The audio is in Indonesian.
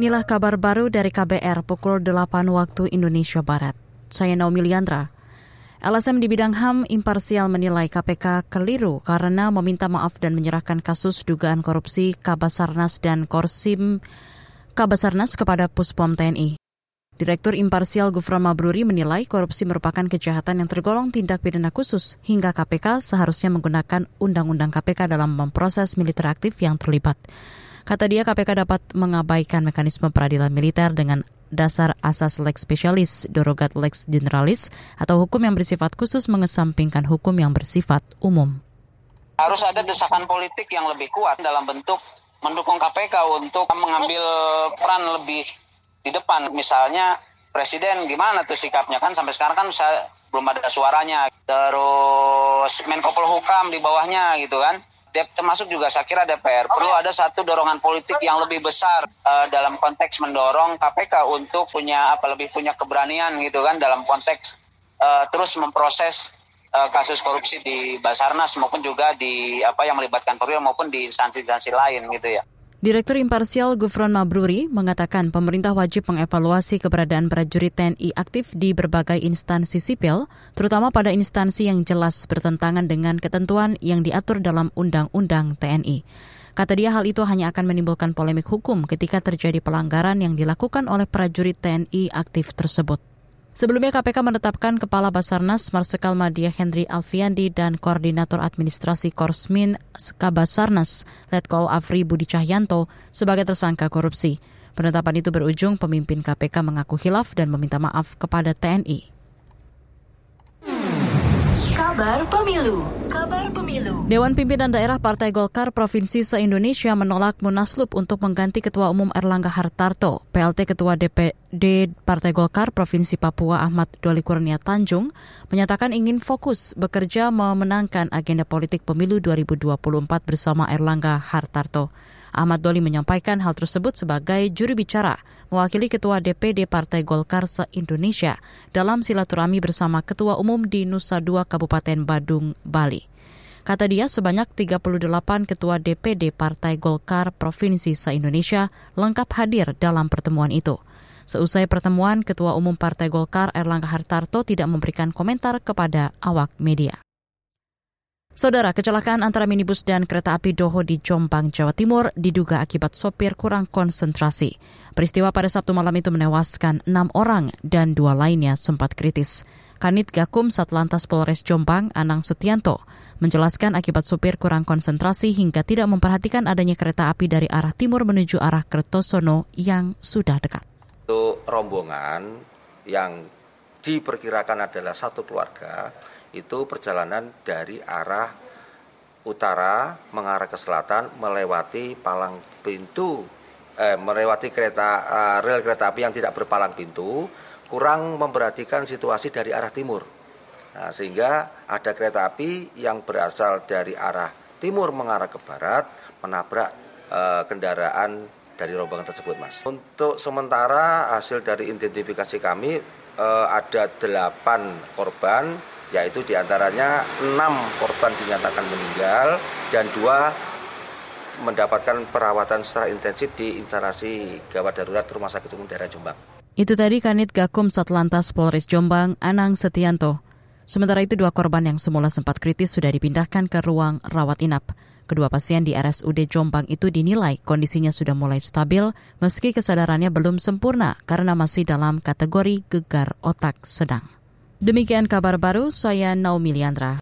Inilah kabar baru dari KBR pukul 8 waktu Indonesia Barat. Saya Naomi Liandra. LSM di bidang HAM imparsial menilai KPK keliru karena meminta maaf dan menyerahkan kasus dugaan korupsi Kabasarnas dan Korsim Kabasarnas kepada Puspom TNI. Direktur Imparsial Gufron Mabruri menilai korupsi merupakan kejahatan yang tergolong tindak pidana khusus hingga KPK seharusnya menggunakan Undang-Undang KPK dalam memproses militer aktif yang terlibat. Kata dia KPK dapat mengabaikan mekanisme peradilan militer dengan dasar asas lex specialis, dorogat lex generalis, atau hukum yang bersifat khusus mengesampingkan hukum yang bersifat umum. Harus ada desakan politik yang lebih kuat dalam bentuk mendukung KPK untuk mengambil peran lebih di depan. Misalnya presiden gimana tuh sikapnya kan sampai sekarang kan belum ada suaranya. Terus Menko Polhukam di bawahnya gitu kan termasuk juga saya kira DPR perlu ada satu dorongan politik yang lebih besar uh, dalam konteks mendorong KPK untuk punya apa lebih punya keberanian gitu kan dalam konteks uh, terus memproses uh, kasus korupsi di Basarnas maupun juga di apa yang melibatkan Polri maupun di instansi-instansi lain gitu ya. Direktur Imparsial Gufron Mabruri mengatakan pemerintah wajib mengevaluasi keberadaan prajurit TNI aktif di berbagai instansi sipil, terutama pada instansi yang jelas bertentangan dengan ketentuan yang diatur dalam Undang-Undang TNI. Kata dia hal itu hanya akan menimbulkan polemik hukum ketika terjadi pelanggaran yang dilakukan oleh prajurit TNI aktif tersebut. Sebelumnya KPK menetapkan Kepala Basarnas Marsikal Madia Henry Alfiandi dan Koordinator Administrasi Korsmin Kabasarnas Letkol Afri Budi Cahyanto sebagai tersangka korupsi. Penetapan itu berujung pemimpin KPK mengaku hilaf dan meminta maaf kepada TNI. Kabar Pemilu. Kabar Pemilu. Dewan Pimpinan Daerah Partai Golkar Provinsi se-Indonesia menolak Munaslup untuk mengganti Ketua Umum Erlangga Hartarto. PLT Ketua DPD Partai Golkar Provinsi Papua Ahmad Doli Kurnia Tanjung menyatakan ingin fokus bekerja memenangkan agenda politik pemilu 2024 bersama Erlangga Hartarto. Ahmad Doli menyampaikan hal tersebut sebagai juri bicara mewakili Ketua DPD Partai Golkar se-Indonesia dalam silaturahmi bersama Ketua Umum di Nusa Dua Kabupaten Badung, Bali. Kata dia, sebanyak 38 ketua DPD Partai Golkar Provinsi se-Indonesia lengkap hadir dalam pertemuan itu. Seusai pertemuan, Ketua Umum Partai Golkar Erlangga Hartarto tidak memberikan komentar kepada awak media. Saudara, kecelakaan antara minibus dan kereta api Doho di Jombang, Jawa Timur diduga akibat sopir kurang konsentrasi. Peristiwa pada Sabtu malam itu menewaskan enam orang dan dua lainnya sempat kritis. Kanit Gakum Satlantas Polres Jombang, Anang Setianto, menjelaskan akibat sopir kurang konsentrasi hingga tidak memperhatikan adanya kereta api dari arah timur menuju arah Kertosono yang sudah dekat. Untuk rombongan yang diperkirakan adalah satu keluarga, itu perjalanan dari arah utara mengarah ke selatan melewati palang pintu eh, melewati kereta uh, rel kereta api yang tidak berpalang pintu kurang memperhatikan situasi dari arah timur. Nah, sehingga ada kereta api yang berasal dari arah timur mengarah ke barat menabrak uh, kendaraan dari rombongan tersebut mas. Untuk sementara hasil dari identifikasi kami ada delapan korban yaitu di antaranya enam korban dinyatakan meninggal dan dua mendapatkan perawatan secara intensif di instalasi gawat darurat Rumah Sakit Umum Daerah Jombang. Itu tadi Kanit Gakum Satlantas Polres Jombang, Anang Setianto. Sementara itu dua korban yang semula sempat kritis sudah dipindahkan ke ruang rawat inap. Kedua pasien di RSUD Jombang itu dinilai kondisinya sudah mulai stabil meski kesadarannya belum sempurna karena masih dalam kategori gegar otak sedang. Demikian kabar baru, saya Naomi Liandra.